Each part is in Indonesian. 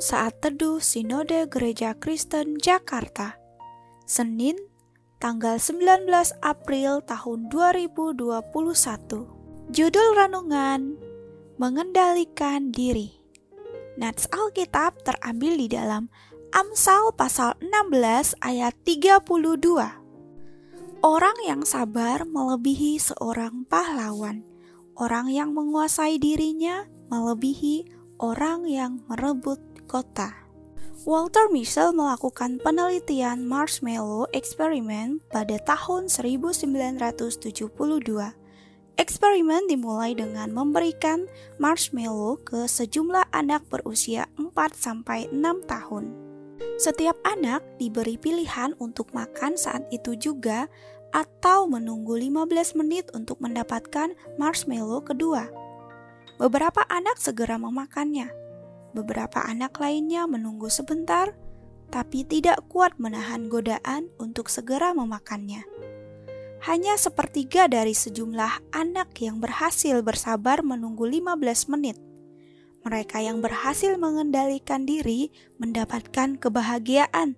Saat teduh Sinode Gereja Kristen Jakarta Senin tanggal 19 April tahun 2021 Judul Renungan Mengendalikan Diri. Nats Alkitab terambil di dalam Amsal pasal 16 ayat 32 Orang yang sabar melebihi seorang pahlawan. Orang yang menguasai dirinya melebihi orang yang merebut kota. Walter Mischel melakukan penelitian marshmallow eksperimen pada tahun 1972. Eksperimen dimulai dengan memberikan marshmallow ke sejumlah anak berusia 4-6 tahun. Setiap anak diberi pilihan untuk makan saat itu juga atau menunggu 15 menit untuk mendapatkan marshmallow kedua. Beberapa anak segera memakannya. Beberapa anak lainnya menunggu sebentar, tapi tidak kuat menahan godaan untuk segera memakannya. Hanya sepertiga dari sejumlah anak yang berhasil bersabar menunggu 15 menit. Mereka yang berhasil mengendalikan diri mendapatkan kebahagiaan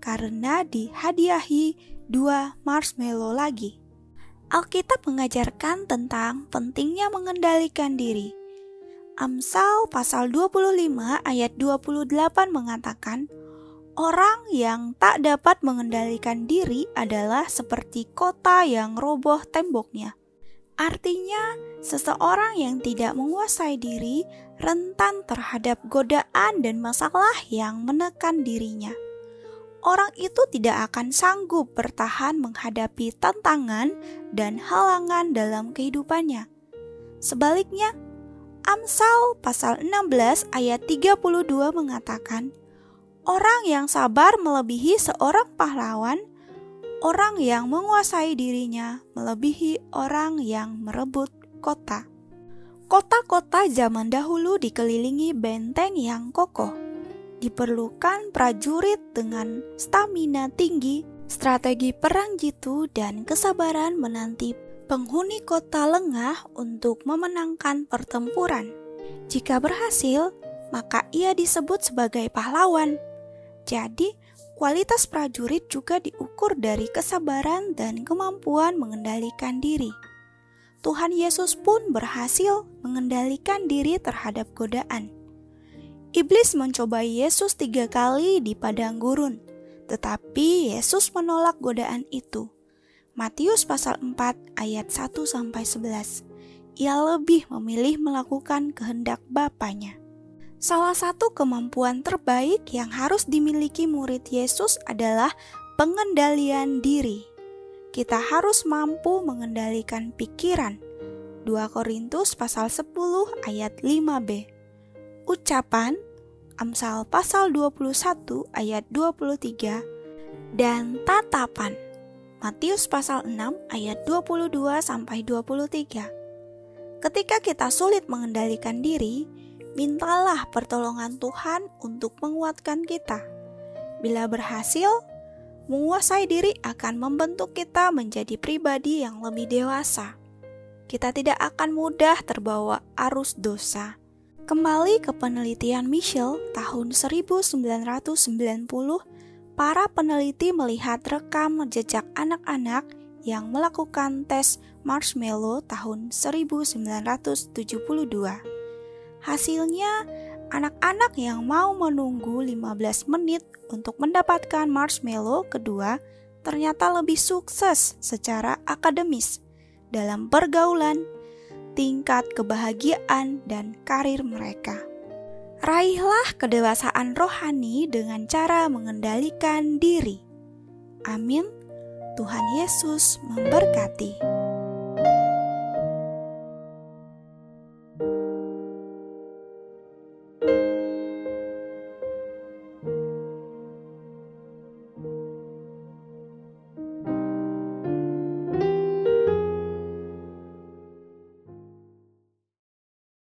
karena dihadiahi dua marshmallow lagi. Alkitab mengajarkan tentang pentingnya mengendalikan diri Amsal pasal 25 ayat 28 mengatakan, Orang yang tak dapat mengendalikan diri adalah seperti kota yang roboh temboknya. Artinya, seseorang yang tidak menguasai diri rentan terhadap godaan dan masalah yang menekan dirinya. Orang itu tidak akan sanggup bertahan menghadapi tantangan dan halangan dalam kehidupannya. Sebaliknya, Amsal pasal 16 ayat 32 mengatakan, Orang yang sabar melebihi seorang pahlawan, orang yang menguasai dirinya melebihi orang yang merebut kota. Kota-kota zaman dahulu dikelilingi benteng yang kokoh. Diperlukan prajurit dengan stamina tinggi, strategi perang jitu, dan kesabaran menanti penghuni kota lengah untuk memenangkan pertempuran. Jika berhasil, maka ia disebut sebagai pahlawan. Jadi, kualitas prajurit juga diukur dari kesabaran dan kemampuan mengendalikan diri. Tuhan Yesus pun berhasil mengendalikan diri terhadap godaan. Iblis mencobai Yesus tiga kali di padang gurun, tetapi Yesus menolak godaan itu. Matius pasal 4 ayat 1 sampai 11. Ia lebih memilih melakukan kehendak Bapaknya. Salah satu kemampuan terbaik yang harus dimiliki murid Yesus adalah pengendalian diri. Kita harus mampu mengendalikan pikiran. 2 Korintus pasal 10 ayat 5b. Ucapan Amsal pasal 21 ayat 23 dan tatapan Matius pasal 6 ayat 22 sampai 23. Ketika kita sulit mengendalikan diri, mintalah pertolongan Tuhan untuk menguatkan kita. Bila berhasil, menguasai diri akan membentuk kita menjadi pribadi yang lebih dewasa. Kita tidak akan mudah terbawa arus dosa. Kembali ke penelitian Michelle tahun 1990 para peneliti melihat rekam jejak anak-anak yang melakukan tes marshmallow tahun 1972. Hasilnya, anak-anak yang mau menunggu 15 menit untuk mendapatkan marshmallow kedua ternyata lebih sukses secara akademis dalam pergaulan, tingkat kebahagiaan, dan karir mereka. Raihlah kedewasaan rohani dengan cara mengendalikan diri. Amin. Tuhan Yesus memberkati.